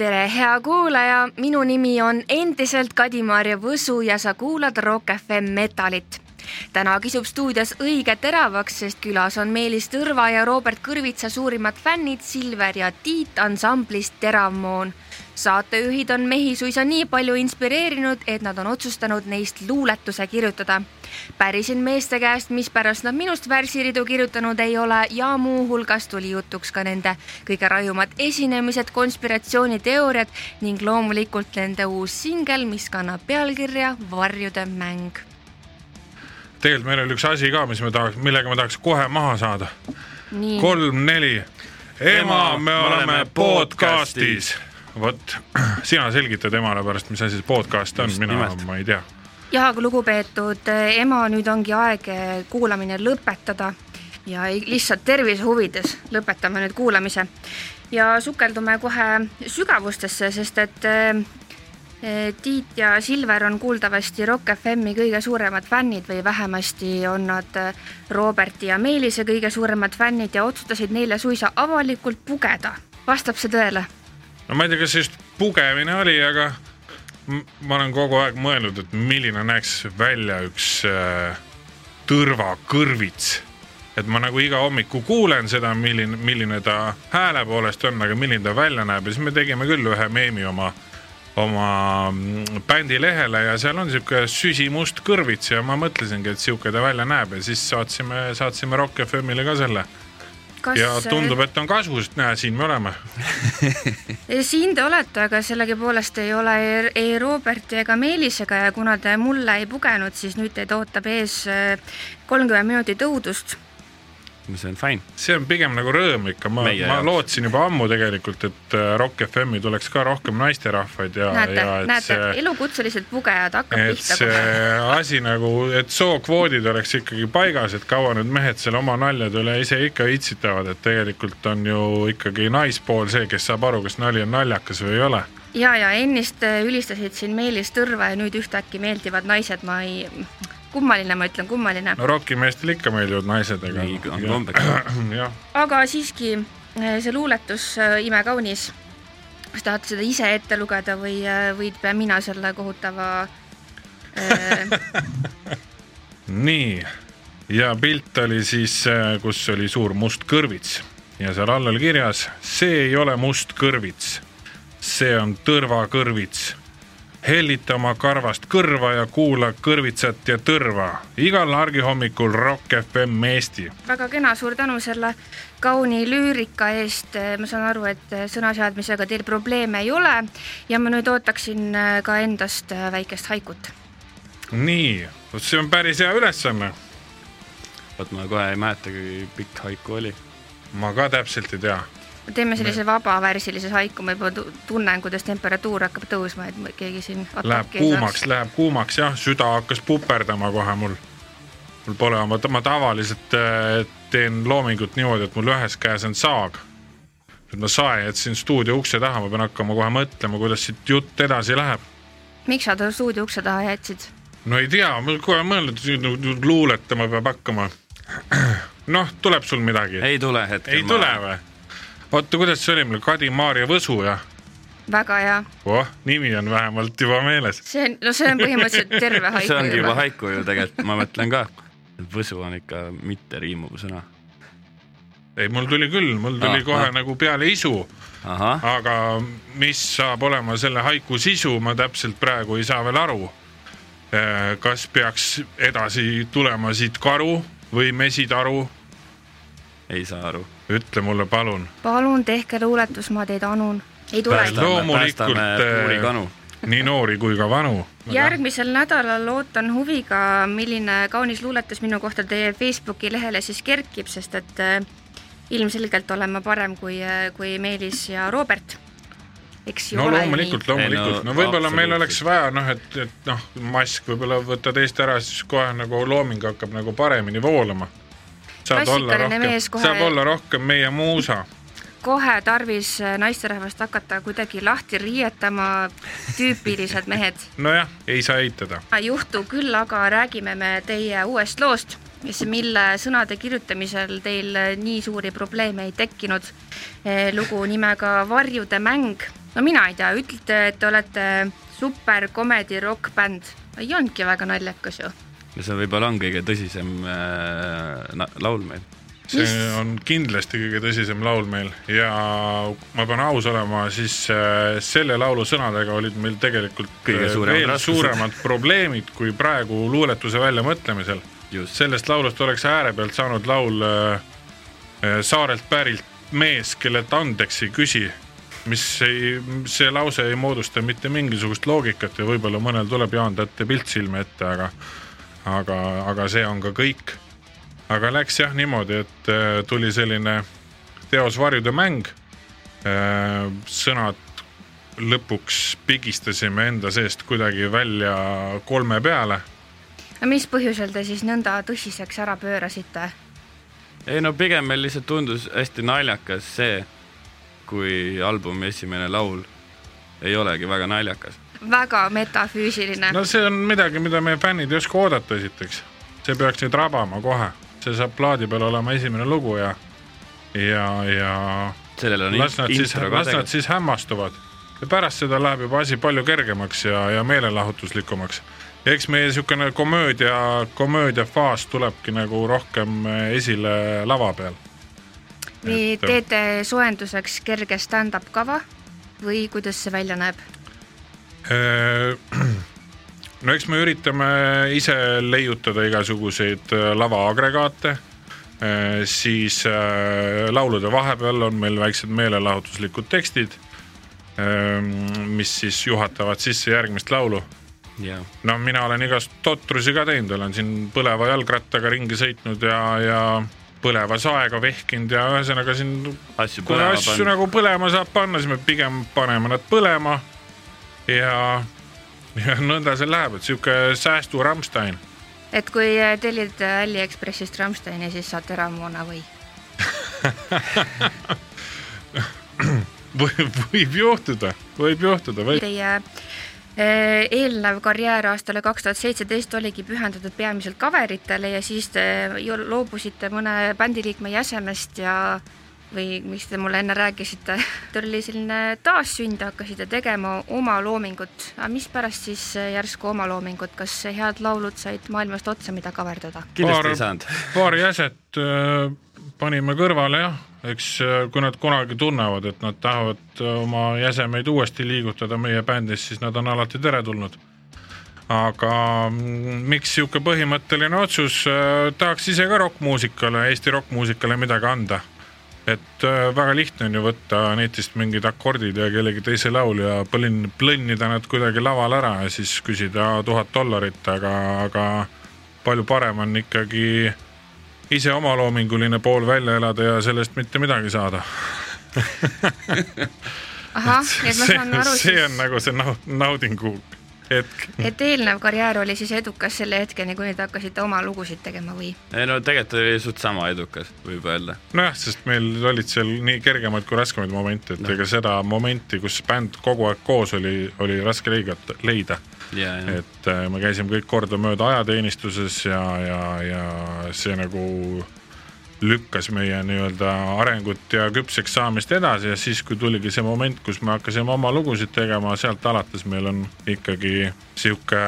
tere, hea kuulaja, minu nimi on endiselt Kadi-Maarja Võsu ja sa kuulad Rock FM Metalit. täna kisub stuudios õige teravaks, sest külas on Meelis Tõrva ja Robert Kõrvitsa suurimad fännid Silver ja Tiit ansamblist Teravmoon saatejuhid on mehi suisa nii palju inspireerinud, et nad on otsustanud neist luuletuse kirjutada. pärisin meeste käest, mispärast nad minust värssiridu kirjutanud ei ole ja muuhulgas tuli jutuks ka nende kõige rajumad esinemised, konspiratsiooniteooriad ning loomulikult nende uus singel, mis kannab pealkirja Varjude mäng. tegelikult meil oli üks asi ka, mis me tahaks, millega me tahaks kohe maha saada. kolm-neli. ema, me oleme podcastis vot, sina selgitad emale pärast, mis asi see podcast on, mina, ma ei tea. jah, aga lugupeetud ema, nüüd ongi aeg kuulamine lõpetada ja lihtsalt tervise huvides lõpetame nüüd kuulamise ja sukeldume kohe sügavustesse, sest et eh, Tiit ja Silver on kuuldavasti Rock FM-i kõige suuremad fännid või vähemasti on nad eh, Roberti ja Meelise kõige suuremad fännid ja otsustasid neile suisa avalikult pugeda. vastab see tõele? No ma ei tea, kas just pugemine oli, aga ma olen kogu aeg mõelnud, et milline näeks välja üks äh, tõrvakõrvits. et ma nagu iga hommiku kuulen seda, milline, milline ta hääle poolest on, aga milline ta välja näeb. Ja siis me tegime küll ühe meemi oma oma mm, bändi lehele ja seal on sihuke süsimust kõrvits ja ma mõtlesingi, et sihuke ta välja näeb. Ja siis saatsime, saatsime Rock FM-ile ka selle Kas... ja tundub, et on kasu, sest näe, siin me oleme. Siin te olete, aga sellegipoolest ei ole ei, Roberti ega Meelisega ja kuna te mulle ei pugenud, siis nüüd teid ootab ees äh, kolmkümmend minutit õudust see on fine. see on pigem nagu rõõm ikka, ma, ma lootsin juba ammu tegelikult, et äh, Rock FM-i tuleks ka rohkem naisterahvaid ja. näete, näete see, elukutselised pugejad hakkab pihta kohe. see asi nagu, et sookvoodid oleks ikkagi paigas, et kaua nüüd mehed seal oma naljade üle ise ikka itsitavad, et tegelikult on ju ikkagi naispool see, kes saab aru, kas nali on naljakas või ei ole ja, ja ennist äh, ülistasid siin Meelis Tõrva ja nüüd ühtäkki meeldivad naised, ma ei kummaline, ma ütlen, kummaline. no rokimeestele ikka meeldivad naised, ega. nii on kombeks. aga siiski eh, see luuletus äh, imekaunis. kas tahate seda ise ette lugeda või, äh, või pean mina selle kohutava nii, ja pilt oli siis, kus oli suur must kõrvits ja seal all oli kirjas, see ei ole must kõrvits, see on tõrvakõrvits hellita oma karvast kõrva ja kuula kõrvitsat ja tõrva igal argihommikul Rock FM Eesti. väga kena, suur tänu selle kauni lüürika eest. ma saan aru, et sõnaseadmisega teil probleeme ei ole ja ma nüüd ootaksin ka endast väikest haikut. nii, vot see on päris hea ülesanne. vot ma kohe ei mäleta, kui pikk haiku oli. ma ka täpselt ei tea teeme sellise vabavärsilise haiku, ma juba tunnen, kuidas temperatuur hakkab tõusma, et keegi siin Läheb kuumaks, läheb kuumaks jah, süda hakkas puperdama kohe mul. mul pole oma, ma tavaliselt äh, teen loomingut niimoodi, et mul ühes käes on saag. nüüd ma sae jätsin stuudio ukse taha, ma pean hakkama kohe mõtlema, kuidas siit jutt edasi läheb. miks sa ta stuudio ukse taha jätsid? no ei tea, ma kohe mõelnud, luuletama peab hakkama. noh, tuleb sul midagi? ei tule hetkel. ei ma... tule või? Oota, kuidas see oli meil, Kadi-Maarja Võsu, jah? väga hea. oh, nimi on vähemalt juba meeles. see on, no see on põhimõtteliselt terve haiku see ongi juba haiku ju tegelikult, ma mõtlen ka. Võsu on ikka mitteriimuv sõna. ei, mul tuli küll, mul tuli ah, kohe ah. nagu peale isu. aga mis saab olema selle haiku sisu, ma täpselt praegu ei saa veel aru. Eh, kas peaks edasi tulema siit karu või mesitaru? Ei saa aru ütle mulle palun. palun tehke luuletus, ma teid anun. ei tule. loomulikult äh, nii noori kui ka vanu. järgmisel nädalal ootan huviga, milline kaunis luuletus minu kohta teie Facebooki lehele siis kerkib, sest et äh, ilmselgelt olen ma parem kui, äh, kui Meelis ja Robert eks ju no loomulikult, loomulikult, no, no võib-olla meil oleks vaja noh, et, et noh, mask võib-olla võtta teist ära, siis kohe nagu looming hakkab nagu paremini voolama saab olla rohkem, kohe... saab olla rohkem meie muusa kohe tarvis naisterahvast hakata kuidagi lahti riietama, tüüpilised mehed. nojah, ei saa eitada. juhtu küll, aga räägime me teie uuest loost, mis, mille sõnade kirjutamisel teil nii suuri probleeme ei tekkinud. lugu nimega Varjude mäng no mina ei tea, ütlete, et te olete super comedy rock bänd, ei olnudki väga naljakas ju. No see võib-olla on kõige tõsisem äh, laul meil see Mis? on kindlasti kõige tõsisem laul meil ja ma pean aus olema, siis äh, selle laulu sõnadega olid meil tegelikult kõige äh, suuremad veel raskused. suuremad probleemid kui praegu luuletuse väljamõtlemisel. sellest laulust oleks ääre pealt saanud laul äh, saarelt pärilt mees, kellelt andeks ei küsi, mis ei, see lause ei moodusta mitte mingisugust loogikat ja võib-olla mõnel tuleb Jaan Tätte pilt silme ette, aga aga, aga see on ka kõik aga läks jah niimoodi, et äh, tuli selline teos varjude mäng. Äh, sõnad lõpuks pigistasime enda seest kuidagi välja kolme peale. no mis põhjusel te siis nõnda tõsiseks ära pöörasite? ei no pigem meil lihtsalt tundus hästi naljakas see, kui albumi esimene laul ei olegi väga naljakas. väga metafüüsiline. no see on midagi, mida meie fännid ei oska oodata, esiteks. see peaks nüüd rabama kohe see saab plaadi peal olema esimene lugu ja, ja, ja sellel on las nad siis, las nad siis hämmastuvad. ja pärast seda läheb juba asi palju kergemaks ja, ja meelelahutuslikumaks. ja eks meie niisugune komöödia, komöödiafaas tulebki nagu rohkem esile lava peal. nii et... teete soojenduseks kerge stand-up kava või kuidas see välja näeb? Äh, no eks me üritame ise leiutada igasuguseid äh, lavaagregaate, äh, siis äh, laulude vahepeal on meil väiksed meelelahutuslikud tekstid, ähm, mis siis juhatavad sisse järgmist laulu. Yeah. no mina olen igast totrusi ka teinud, olen siin põleva jalgrattaga ringi sõitnud ja, ja põleva saega vehkinud ja ühesõnaga siin kui asju panna. nagu põlema saab panna, siis me pigem paneme nad põlema ja ja nõnda see läheb, et sihuke säästu Rammstein. et kui tellid Aliekspressist Rammsteini, siis saate Ramona või võib juhtuda, võib juhtuda, võib. Teie eelnev karjäär aastale kaks tuhat seitseteist oligi pühendatud peamiselt coveritele ja siis te loobusite mõne bändiliikme jäsemest ja või mis te mulle enne rääkisite, teil oli selline taassünd, hakkasite tegema oma loomingut, aga mispärast siis järsku oma loomingut, kas head laulud said maailmast otsa, mida kaverdada? kindlasti ei saanud. paari jäset äh, panime kõrvale jah, eks äh, kui nad kunagi tunnevad, et nad tahavad äh, oma jäsemeid uuesti liigutada meie bändis, siis nad on alati teretulnud. Aga mm, miks niisugune põhimõtteline otsus, tahaks ise ka rokkmuusikale, Eesti rokkmuusikale midagi anda? Et äh, väga lihtne on ju võtta netist mingid akordid ja kellegi teise laulja plõnn, plõnnida nad kuidagi laval ära ja siis küsida tuhat dollarit, aga, aga palju parem on ikkagi ise omaloominguline pool välja elada ja sellest mitte midagi saada ahah, et ma saan aru siis. see on nagu see naudingu hetk. et eelnev karjäär oli siis edukas selle hetkeni, kuni te hakkasite oma lugusid tegema või? ei no tegelikult oli suht sama edukas, võib öelda. nojah, sest meil olid seal nii kergemaid kui raskemaid momente, et no. ega seda momenti, kus bänd kogu aeg koos oli, oli raske leigata, leida. Yeah, yeah. et äh, me käisime kõik kordamööda ajateenistuses ja, ja, ja see nagu lükkas meie nii-öelda arengut ja küpseks saamist edasi ja siis, kui tuligi see moment, kus me hakkasime oma lugusid tegema, sealt alates meil on ikkagi sihuke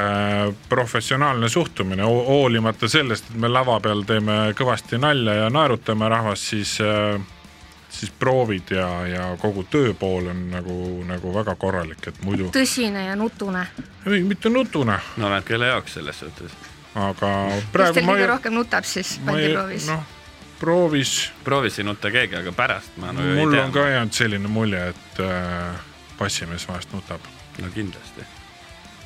professionaalne suhtumine, hoolimata sellest, et me lava peal teeme kõvasti nalja ja naerutame rahvast, siis siis proovid ja, ja kogu tööpool on nagu, nagu väga korralik, et muidu. tõsine ja nutune. ei, mitte nutune. no näed, kelle jaoks selles suhtes. aga praegu. kes teil kõige rohkem nutab siis bandiproovis? noh proovis. proovis ei nuta keegi, aga pärast ma nagu mul on ka jäänud selline mulje, et äh, bassimees vahest nutab. no kindlasti.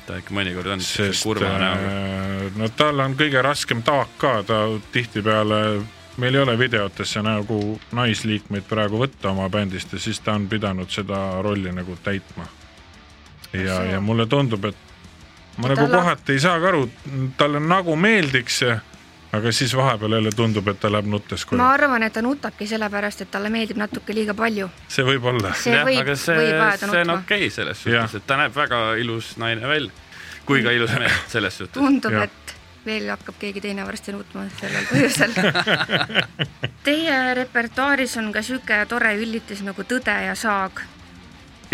ta ikka mõnikord on sest kurva näoga äh,. no tal on kõige raskem taak ka, ta tihtipeale meil ei ole videotesse nagu naisliikmeid praegu võtta oma bändist ja siis ta on pidanud seda rolli nagu täitma. ja, ja mulle tundub, et ma ja nagu kohati ei saagi aru, talle nagu meeldiks see aga siis vahepeal jälle tundub, et ta läheb nuttes koju. ma arvan, et ta nutabki sellepärast, et talle meeldib natuke liiga palju. see võib olla. see ja, võib, võib ajada nutma. see on okei okay selles suhtes, et ta näeb väga ilus naine välja, kui ka ilus mees selles suhtes. tundub, et veel hakkab keegi teine varsti nutma sellel põhjusel Teie repertuaaris on ka sihuke tore üllitis nagu Tõde ja saag.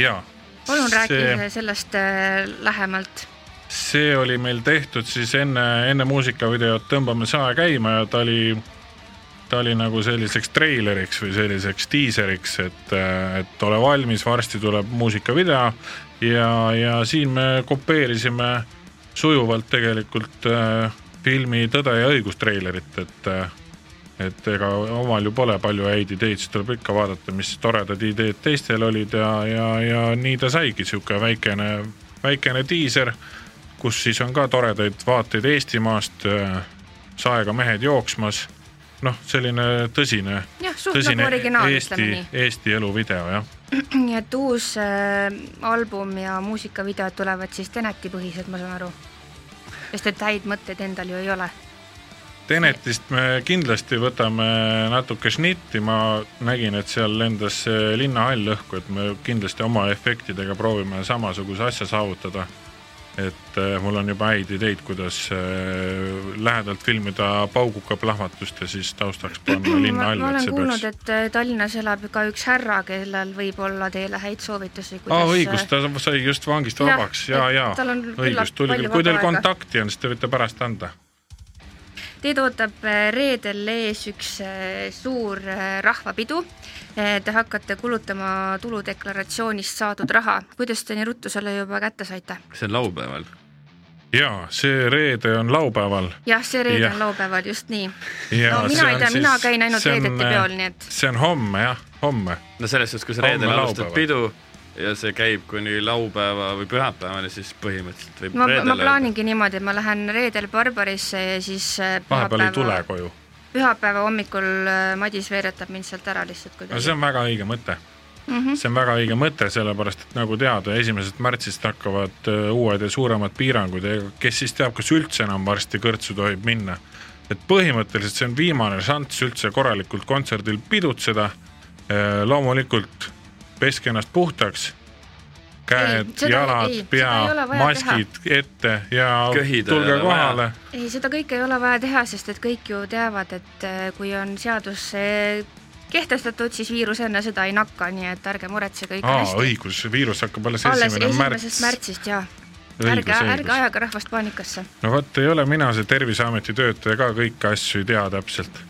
jaa palun See- rääkige sellest äh, lähemalt. See oli meil tehtud siis enne, enne muusikavideot Tõmbame sae käima ja ta oli, ta oli nagu selliseks treileriks või selliseks diiseriks, et, et ole valmis, varsti tuleb muusikavideo. Ja, ja siin me kopeerisime sujuvalt tegelikult äh, filmi Tõde ja õigus treilerit, et äh, et ega omal ju pole palju häid ideid, siis tuleb ikka vaadata, mis toredad ideed teistel olid ja, ja, ja nii ta saigi, sihuke väikene, väikene diiser, kus siis on ka toredaid vaateid Eestimaast, saega mehed jooksmas, noh, selline tõsine, jah, suht tõsine nagu Eesti Eesti eluvideo jah. nii et uus äh, album ja muusikavideod tulevad siis Teneti põhised, ma saan aru. sest et häid mõtteid endal ju ei ole. Tenetist me kindlasti võtame natuke šnitti, ma nägin, et seal lendas see linnahall õhku, et me kindlasti oma efektidega proovime samasuguse asja saavutada. Et äh, mul on juba häid ideid, kuidas äh, lähedalt filmida pauguka plahvatust ja siis taustaks panna linnahall, ma olen kuulnud, peaks. et äh, Tallinnas elab ka üks härra, kellel võib olla teile häid soovitusi, aa kuidas. õigus, ta sai just vangist vabaks ja, ja küllalt õigus, tuli küll, kui teil kontakti on, siis te võite pärast anda Teid ootab äh, reedel ees üks äh, suur äh, rahvapidu. Te hakkate kulutama tuludeklaratsioonist saadud raha. kuidas te nii ruttu selle juba kätte saite? see on laupäeval. ja see reede on laupäeval jah, see reede Jah. on laupäeval, just nii. ja no mina ei tea, mina käin ainult see on, reedeti peol, nii et see on homme jah, homme no selles suhtes, kui sa reedel alustad pidu ja see käib kuni laupäeva või pühapäevani, siis põhimõtteliselt võib ma, ma plaaningi niimoodi, et ma lähen reedel Barbarisse ja siis äh, vahepeal ei tule koju. pühapäeva hommikul äh, Madis veeretab mind sealt ära lihtsalt no kuidagi see. on väga õige mõte Mm -hmm. see on väga õige mõte, sellepärast et nagu teada, esimesest märtsist hakkavad öö, uued ja suuremad piirangud ja kes siis teab, kas üldse enam varsti kõrtsu tohib minna. et põhimõtteliselt see on viimane šanss üldse korralikult kontserdil pidutseda. loomulikult peske ennast puhtaks, käed jalad pea maskid ette ja Köhida tulge kohale. ei, seda kõike ei ole vaja teha, sest et kõik ju teavad, et äh, kui on seadus kehtestatud, siis viirus enne seda ei nakka, nii et ärge muretsege, kõik on hästi. õigus, viirus hakkab alles esimene esimesest märts. märtsist ja ärge, õigus, ärge ajage rahvast paanikasse. no vot, ei ole mina see Terviseameti töötaja ka kõiki asju ei tea täpselt.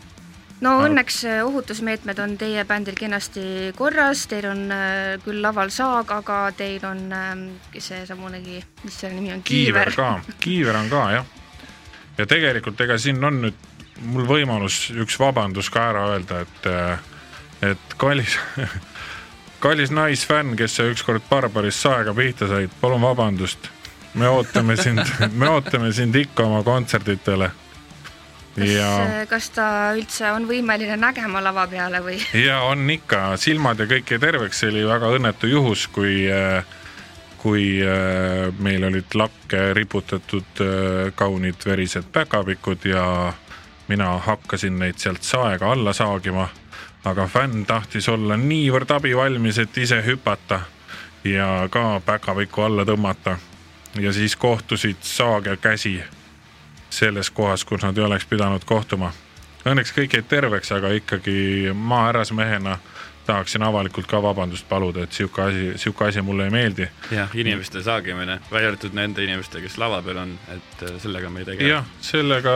No õnneks äh, ohutusmeetmed on teie bändil kenasti korras, teil on äh, küll laval saag, aga teil on ähm, seesamunegi, mis selle nimi on, kiiver kiiver. ka, kiiver on ka jah. ja tegelikult ega siin on nüüd mul võimalus üks vabandus ka ära öelda, et, et kallis, kallis naisfänn, kes sa ükskord Barbaris saega pihta said, palun vabandust. me ootame sind, me ootame sind ikka oma kontserditele. Kas äh, kas ta üldse on võimeline nägema lava peale või? ja on ikka, silmad ja kõik jäi terveks, see oli väga õnnetu juhus, kui äh, kui äh, meil olid lakke riputatud kaunid verised päkapikud ja mina hakkasin neid sealt saega alla saagima, aga fänn tahtis olla niivõrd abivalmis, et ise hüpata ja ka päkapiku alla tõmmata. ja siis kohtusid saag ja käsi selles kohas, kus nad ei oleks pidanud kohtuma. Õnneks kõik jäid terveks, aga ikkagi ma härrasmehena tahaksin avalikult ka vabandust paluda, et sihuke asi, sihuke asi mulle ei meeldi. jah, inimeste saagimine, välja arvatud nende inimeste, kes lava peal on, et äh, sellega me ei tegele. jah, sellega,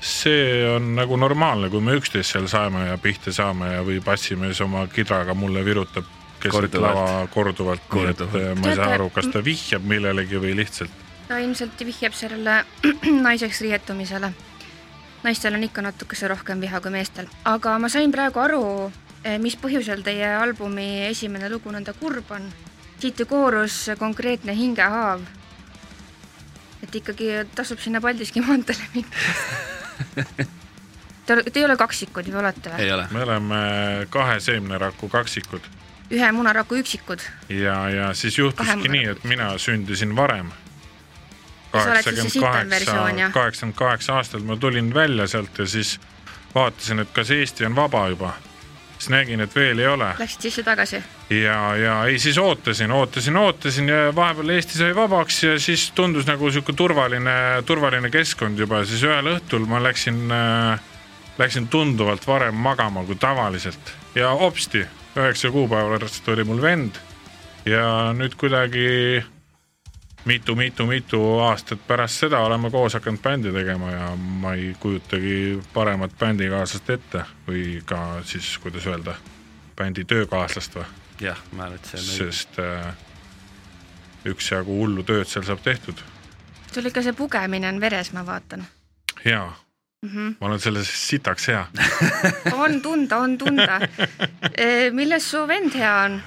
see on nagu normaalne, kui me üksteist seal saeme ja pihta saame ja või bassimees oma kidraga mulle virutab keset lava korduvalt, korduvalt., nii et eh, ma ei saa aru, kas ta vihjab millelegi või lihtsalt ta ilmselt vihjab sellele naiseks riietumisele. naistel on ikka natukese rohkem viha kui meestel, aga ma sain praegu aru, mis põhjusel teie albumi esimene lugu nõnda kurb on. siit ju koorus konkreetne hingehaav. et ikkagi tasub sinna Paldiski maanteele minna. Te, te ei ole kaksikud ju, olete või? ei ole. me oleme kahe seemneraku kaksikud ühe munaraku üksikud. ja, ja siis juhtuski nii, et mina sündisin varem. Kaheksakümmend kaheksa aastat ma tulin välja sealt ja siis vaatasin, et kas Eesti on vaba juba. siis nägin, et veel ei ole. Läksid sisse-tagasi? ja, ja ei siis ootasin, ootasin, ootasin ja vahepeal Eesti sai vabaks ja siis tundus nagu sihuke turvaline, turvaline keskkond juba, siis ühel õhtul ma läksin äh,, läksin tunduvalt varem magama kui tavaliselt. Ja hopsti, üheksa kuupäeva pärast oli mul vend. Ja nüüd kuidagi mitu-mitu-mitu aastat pärast seda oleme koos hakanud bändi tegema ja ma ei kujutagi paremat bändikaaslast ette või ka siis, kuidas öelda, bändi töökaaslast või, jah, ma arvan, et see on õige. sest äh, üksjagu hullu tööd seal saab tehtud. sul ikka see pugemine on veres, ma vaatan jaa mm. -hmm. ma olen selles sitaks hea on tunda, on tunda. milles su vend hea on?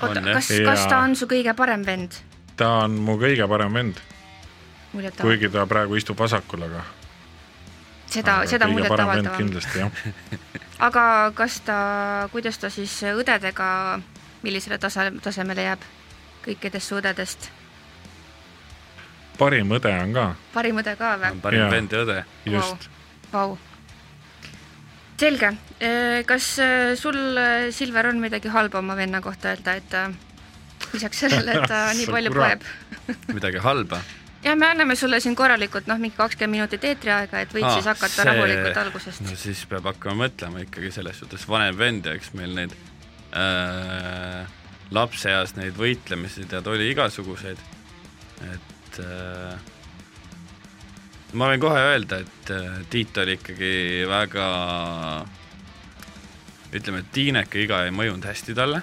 oota kas, kas ta on su kõige parem vend? Ta on mu kõige parem vend, kuigi ta praegu istub vasakul, aga seda, seda muljet avaldavam. kindlasti jah. aga kas ta, kuidas ta siis õdedega, millisele tase, tasemele jääb kõikidest su õdedest? parim õde on ka, parim õde ka või? parim vend ja õde. just. Vau. selge, kas äh, sul, Silver, on midagi halba oma venna kohta öelda, et ta lisaks sellele, et ta nii palju poeb? midagi halba. ja me anname sulle siin korralikult noh, mingi kakskümmend minutit eetriaega, et võid Aa, siis hakata see- rahulikult algusest no. siis peab hakkama mõtlema ikkagi selles suhtes vanem vend ja eks meil neid äh, lapseeas neid võitlemisi tead oli igasuguseid, et äh, ma võin kohe öelda, et äh, Tiit oli ikkagi väga ütleme, et tiineke iga ei mõjunud hästi talle,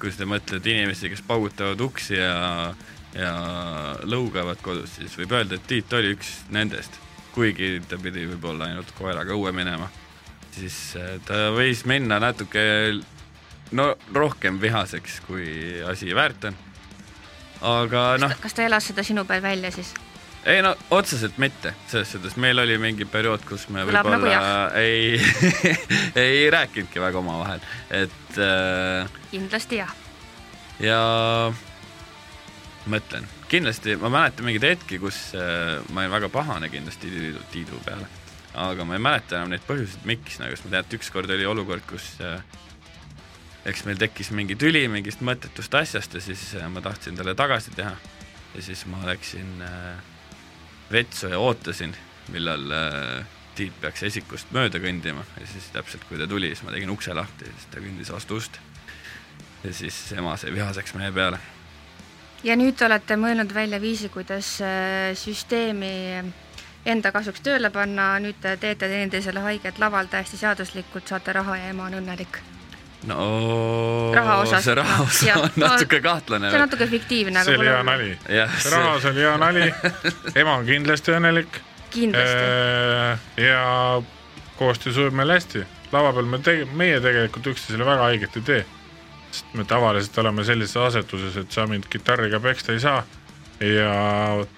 kui sa mõtled inimesi, kes paugutavad uksi ja ja lõugavad kodus, siis võib öelda, et Tiit oli üks nendest kuigi ta pidi võib-olla ainult koeraga õue minema, siis äh, ta võis minna natuke no rohkem vihaseks, kui asi väärt on. aga noh, kas ta elas seda sinu peal välja siis? Ei no otseselt mitte, selles suhtes meil oli mingi periood, kus me nagu võib-olla ei, ei rääkinudki väga omavahel, et äh, kindlasti jah. ja mõtlen, kindlasti ma mäletan mingeid hetki, kus äh, ma olin väga pahane kindlasti Tiidu, Tiidu peale, aga ma ei mäleta enam neid põhjuseid, miks, nagu ma tean, et ükskord oli olukord, kus äh, eks meil tekkis mingi tüli mingist mõttetust asjast ja siis äh, ma tahtsin talle tagasi teha. Ja siis ma läksin äh, vetsu ja ootasin, millal äh, Tiit peaks esikust mööda kõndima. Ja siis täpselt kui ta tuli, siis ma tegin ukse lahti ja siis ta kõndis vastu ust. Ja siis ema sai vihaseks meie peale. Ja nüüd te olete mõelnud välja viisi, kuidas äh, süsteemi enda kasuks tööle panna, nüüd te teete teineteisele haiget laval täiesti seaduslikult, saate raha ja ema on õnnelik. No Raha osas, see raha osa jah, on no natuke kahtlane see on. natuke fiktiivne, see aga oli hea pole nali. jah, rahas oli hea nali, ema on kindlasti õnnelik kindlasti. Äh, ja koostöö sujub meil hästi. lava peal me tege-, meie tegelikult üksteisele väga haiget ei tee. sest me tavaliselt oleme sellises asetuses, et sa mind kitarriga peksta ei saa. ja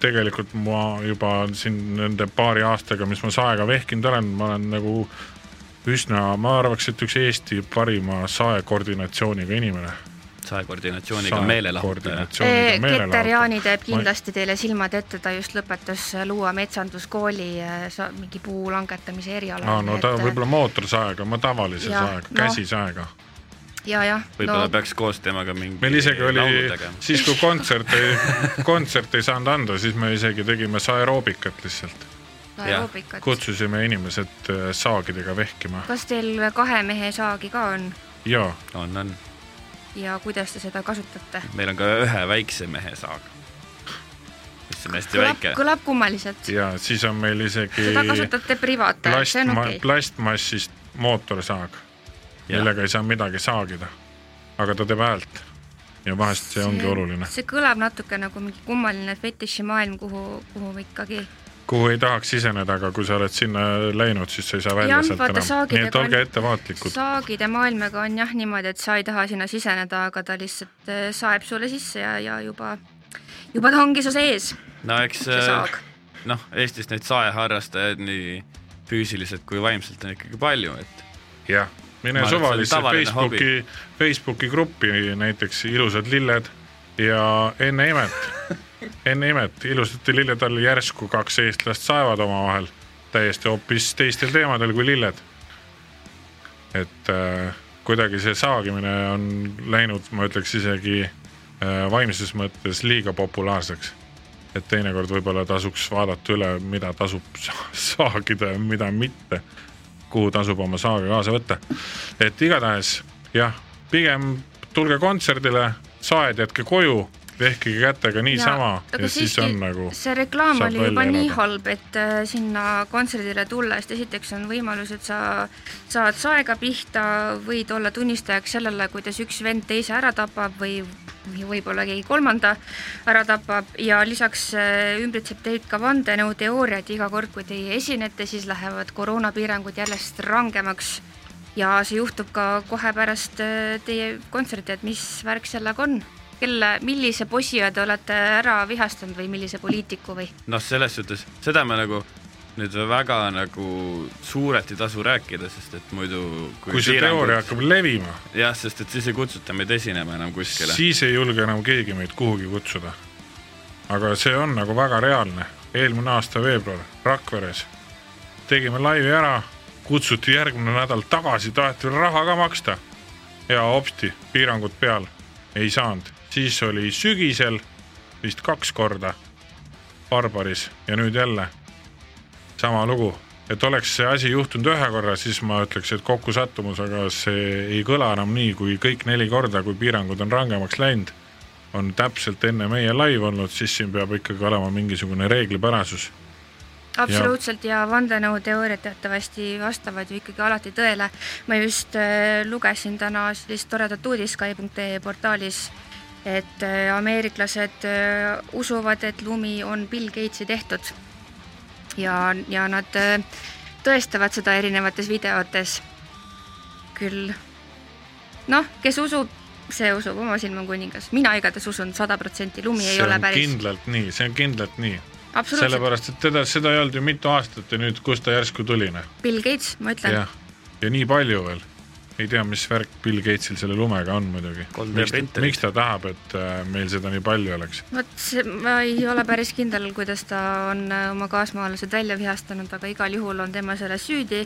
tegelikult ma juba siin nende paari aastaga, mis ma saega vehkinud olen, ma olen nagu üsna, ma arvaks, et üks Eesti parima saekoordinatsiooniga inimene. saekoordinatsiooniga meelelahutaja. Keter meelelahutaja. Jaani teeb kindlasti teile silmad ette, ta just lõpetas Luua metsanduskooli sa- mingi puu langetamise eriala. aa, no ta võib-olla mootorsaega, ma tavalise Jaa, saega, noh. käsisaega ja, jah. võib-olla no. peaks koos temaga mingi meil isegi oli siis kui kontsert ei, kontsert ei saanud anda, siis me isegi tegime saeroobikat lihtsalt. aeroobikat. kutsusime inimesed äh, saagidega vehkima kas teil kahe mehe saagi ka on ja on, on. ja kuidas te seda kasutate? meil on ka ühe väikse mehe saag, mis on hästi kõlab, väike. kõlab kummaliselt. ja siis on meil isegi seda kasutate privaatajal, see on plastma- okei okay.. plastmassist mootorsaag, millega ei saa midagi saagida. aga ta teeb häält ja vahest see ongi oluline, see kõlab natuke nagu mingi kummaline fetišimaailm, kuhu, kuhu ikkagi kuhu ei tahaks siseneda, aga kui sa oled sinna läinud, siis sa ei saa välja Jah, sealt enam, nii et olge ettevaatlikud. saagide maailmaga on jah niimoodi, et sa ei taha sinna siseneda, aga ta lihtsalt äh, saeb sulle sisse ja, ja juba, juba ta ongi su sees, no eks saag. noh, Eestis neid saeharrastajaid nii füüsiliselt kui vaimselt on ikkagi palju, et jah, mine suvalisse Facebooki, Facebooki gruppi näiteks ilusad lilled ja enne imet, enne imet ilusate lillede all järsku kaks eestlast saevad omavahel täiesti hoopis teistel teemadel kui lilled. et äh, kuidagi see saagimine on läinud, ma ütleks isegi äh, vaimses mõttes liiga populaarseks. et teinekord võib-olla tasuks vaadata üle, mida tasub sa- saagida ja mida mitte kuhu tasub oma saage kaasa võtta. et igatahes jah, pigem tulge kontserdile saed jätke koju, vehkige kätega niisama ja, ja siis on nagu see reklaam oli juba nii elada. halb, et äh, sinna kontserdile tulles esiteks on võimalus, et sa saad saega pihta, võid olla tunnistajaks sellele, kuidas üks vend teise ära tapab või või võib-olla keegi kolmanda ära tapab ja lisaks äh, ümbritseb teid ka vandenõuteooria, et iga kord, kui teie esinete, siis lähevad koroonapiirangud järjest rangemaks ja see juhtub ka kohe pärast äh, teie kontserti, et mis värk sellega on? kelle, millise possija te olete ära vihastanud või millise poliitiku või? noh, selles suhtes seda me nagu nüüd väga nagu suurelt ei tasu rääkida, sest et muidu kui see teooria hakkab levima, jah, sest et siis ei kutsuta meid esinema enam kuskile. siis ei julge enam keegi meid kuhugi kutsuda. aga see on nagu väga reaalne. eelmine aasta veebruar Rakveres tegime laivi ära, kutsuti järgmine nädal tagasi, taheti veel raha ka maksta. ja hopsti, piirangud peal, ei saanud, siis oli sügisel vist kaks korda Barbaris ja nüüd jälle sama lugu, et oleks see asi juhtunud ühe korra, siis ma ütleks, et kokkusattumus, aga see ei kõla enam nii, kui kõik neli korda, kui piirangud on rangemaks läinud, on täpselt enne meie live olnud, siis siin peab ikkagi olema mingisugune reeglipärasus. absoluutselt ja vandenõuteooriad teatavasti vastavad ju ikkagi alati tõele. ma just äh, lugesin täna sellist toredat uudist Sky.ee portaalis, et äh, ameeriklased äh, usuvad, et lumi on Bill Gatesi tehtud. ja, ja nad äh, tõestavad seda erinevates videotes. küll noh, kes usub, see usub, oma silm on kuningas, mina igatahes usun sada protsenti, lumi ei see ole on päris, kindlalt nii, see on kindlalt nii, sellepärast et teda, seda ei olnud ju mitu aastat ja nüüd, kust ta järsku tuli, noh. Bill Gates, ma ütlen ja nii palju veel. Ei tea, mis värk Bill Gatesil selle lumega on muidugi. 3D miks, ta tahab, et äh, meil seda nii palju oleks? vot ma ei ole päris kindel, kuidas ta on äh, oma kaasmaalased välja vihastanud, aga igal juhul on tema selles süüdi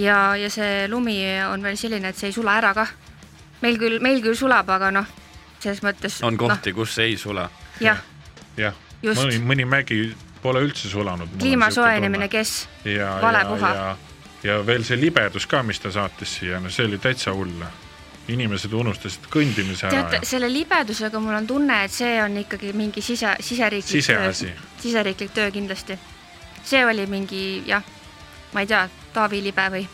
ja, ja see lumi on veel selline, et see ei sula ära kah. meil küll, meil küll sulab, aga noh, selles mõttes on kohti, kus ei sula. noh, jah, mõni, mõni mägi pole üldse sulanud. kliima soojenemine, kes, ja, vale ja, puha. ja, veel see libedus ka, mis ta saatis siia, no see oli täitsa hull. inimesed unustasid kõndimise ära teate, selle libedusega mul on tunne, et see on ikkagi mingi sise, siseriiklik Siseasi. töö, siseriiklik töö kindlasti. see oli mingi jah, ma ei tea, Taavi Libe või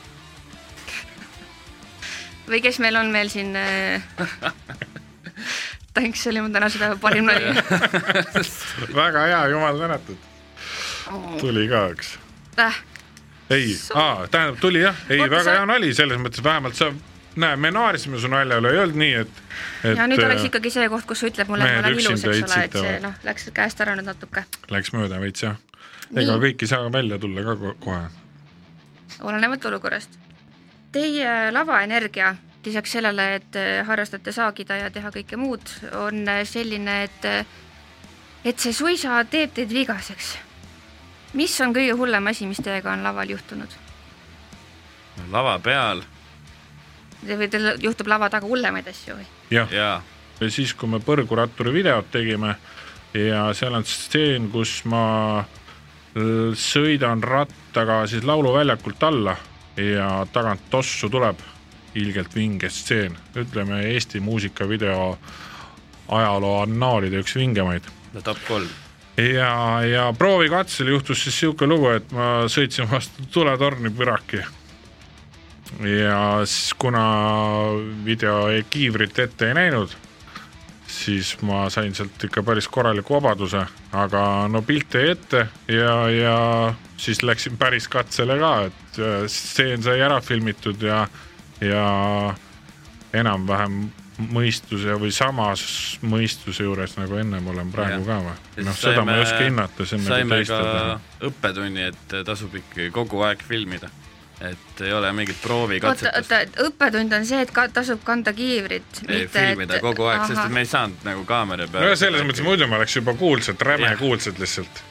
või kes meil on veel siin äh... Thanks, see oli mu tänase päeva parim nali. väga hea, jumal tänatud. tuli ka üks. Äh, ei, tähendab tuli jah, ei Oota, väga sa- hea nali, selles mõttes vähemalt sa, näe, me naersime su nalja üle, ei olnud nii, et, et ja nüüd oleks äh, ikkagi see koht, kus sa ütled mulle, et ma olen ilus, eks ole, et see noh, läks käest ära nüüd natuke. läks mööda veits jah. Ega kõik ei saa välja tulla ka ko- kohe. olenevalt olukorrast. Teie lavaenergia lisaks sellele, et äh, harrastate saagida ja teha kõike muud, on äh, selline, et et see suisa teeb teid vigaseks. Mis on kõige hullem asi, mis teiega on laval juhtunud? lava peal või teil juhtub lava taga hullemaid asju või? jah, ja ja siis, kui me põrguratturi videot tegime ja seal on stseen, kus ma sõidan rattaga siis lauluväljakult alla ja tagant tossu tuleb ilgelt vinge stseen, ütleme Eesti muusikavideo ajaloo annaalide üks vingemaid no top kolm. ja, ja proovikatsel juhtus siis sihuke lugu, et ma sõitsin vastu tuletorni püraki. ja siis kuna video kiivrit ette ei näinud, siis ma sain sealt ikka päris korraliku vabaduse, aga no pilt jäi ette ja, ja siis läksin päris katsele ka, et äh, stseen sai ära filmitud ja, ja enam-vähem mõistuse või samas mõistuse juures nagu ennem olen praegu Jah. ka Ja või? noh, seda ma saime- ei oska hinnata, see on nagu saime teiste ka teha. õppetunni, et tasub ikkagi kogu aeg filmida. et ei ole mingit oota, proovikatsetust. oota, et õppetund on see, et ka tasub kanda kiivrit. ei, filmida kogu aeg, sest et me ei saanud nagu kaamera peale. no selles mõttes muidu me oleks juba kuulsad, räme Jah. kuulsad lihtsalt.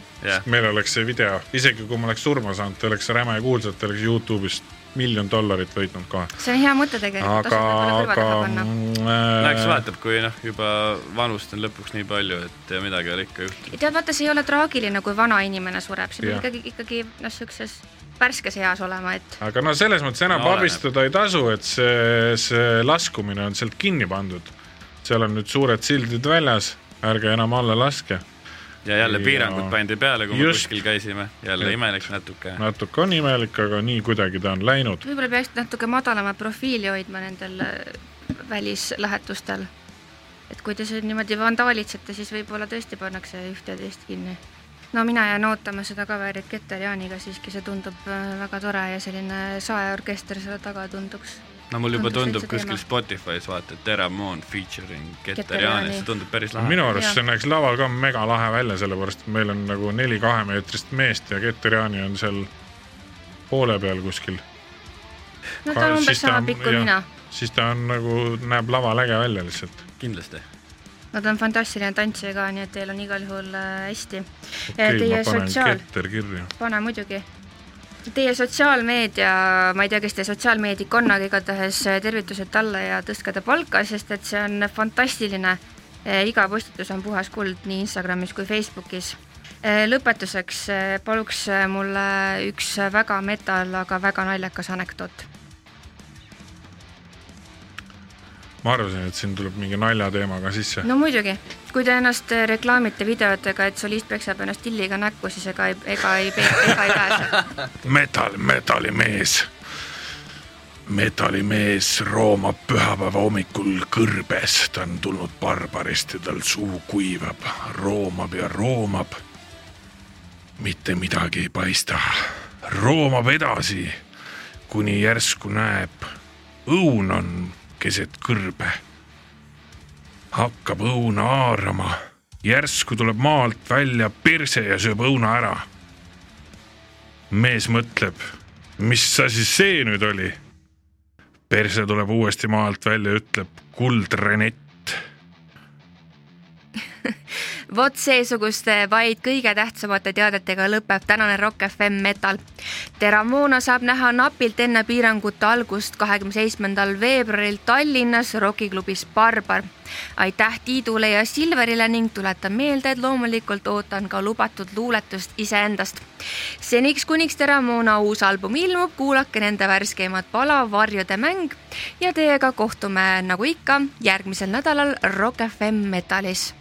meil oleks see video, isegi kui ma oleks surma saanud, oleks räme kuulsad, oleks Youtube'ist miljon dollarit võitnud kohe. see on hea mõte tegelikult, aga, aga no eks äh, vaatab, kui noh, juba vanust on lõpuks nii palju, et midagi ei ole ikka juhtunud. tead, vaata, see ei ole traagiline, kui vana inimene sureb, see peab ikkagi, ikkagi noh, siukses värskes eas olema, et aga no selles mõttes enam No abistada ei tasu, et see, see laskumine on sealt kinni pandud. seal on nüüd suured sildid väljas, ärge enam alla laske. Ja jälle Ja- piirangud pandi peale, kui me Just. kuskil käisime, jälle Et- imelik natuke. natuke on imelik, aga nii kuidagi ta on läinud. võib-olla peaks natuke madalamat profiili hoidma nendel äh, välislähetustel. et kui te siin niimoodi vandaalitsete, siis võib-olla tõesti pannakse ühte ja teist kinni. no mina jään ootama seda cover'it Keter Jaaniga siiski, see tundub äh, väga tore ja selline saeorkester selle taga tunduks. No mul juba tundub kuskil. Spotify's vaata, Teramoon featuring Keter Keter Jaanis, Jaani. see tundub päris lahe. minu arust see näeks laval ka megalahe välja, sellepärast et meil on nagu neli kahemeetrist meest ja Keter Jaani on seal poole peal kuskil. no ta on umbes Siis ta sama on- pikk kui mina. siis ta on nagu, näeb laval äge välja lihtsalt. kindlasti. no ta on fantastiline tantsija ka, nii et teil on igal juhul äh, hästi. okei okay,, Teie ma panen sotsiaal- pane muidugi. Teie sotsiaalmeedia, ma ei tea, kes teie sotsiaalmeedik on, aga igatahes äh, tervitused talle ja tõstke ta palka, sest et see on fantastiline. iga postitus on puhas kuld nii Instagramis kui Facebookis. lõpetuseks äh, paluks mulle üks väga metal, aga väga naljakas anekdoot. Ma arvasin, et siin tuleb mingi naljateema ka sisse. no muidugi, kui te ennast reklaamite videotega, et solist peksab ennast tilliga näkku, siis ega ei, ega ei, ega ei pääse. metal, metallimees. metallimees roomab pühapäeva hommikul kõrbes, ta on tulnud barbarist ja tal suu kuivab, roomab ja roomab. mitte midagi ei paista, roomab edasi, kuni järsku näeb, õun on keset kõrbe. hakkab õuna haarama, järsku tuleb maalt välja perse ja sööb õuna ära mees mõtleb, mis asi see nüüd oli? perse tuleb uuesti maalt välja, ütleb kuld Renett. vot seesuguste vaid kõige tähtsamate teadetega lõpeb tänane Rock FM Metal. Teramona saab näha napilt enne piirangute algust, kahekümne seitsmendal veebruaril Tallinnas Rockiklubis Barbar. aitäh Tiidule ja Silverile ning tuletan meelde, et loomulikult ootan ka lubatud luuletust iseendast. seniks, kuniks Teramona uus album ilmub, kuulake nende värskeimat pala Varjude mäng ja teiega kohtume nagu ikka järgmisel nädalal Rock FM Metalis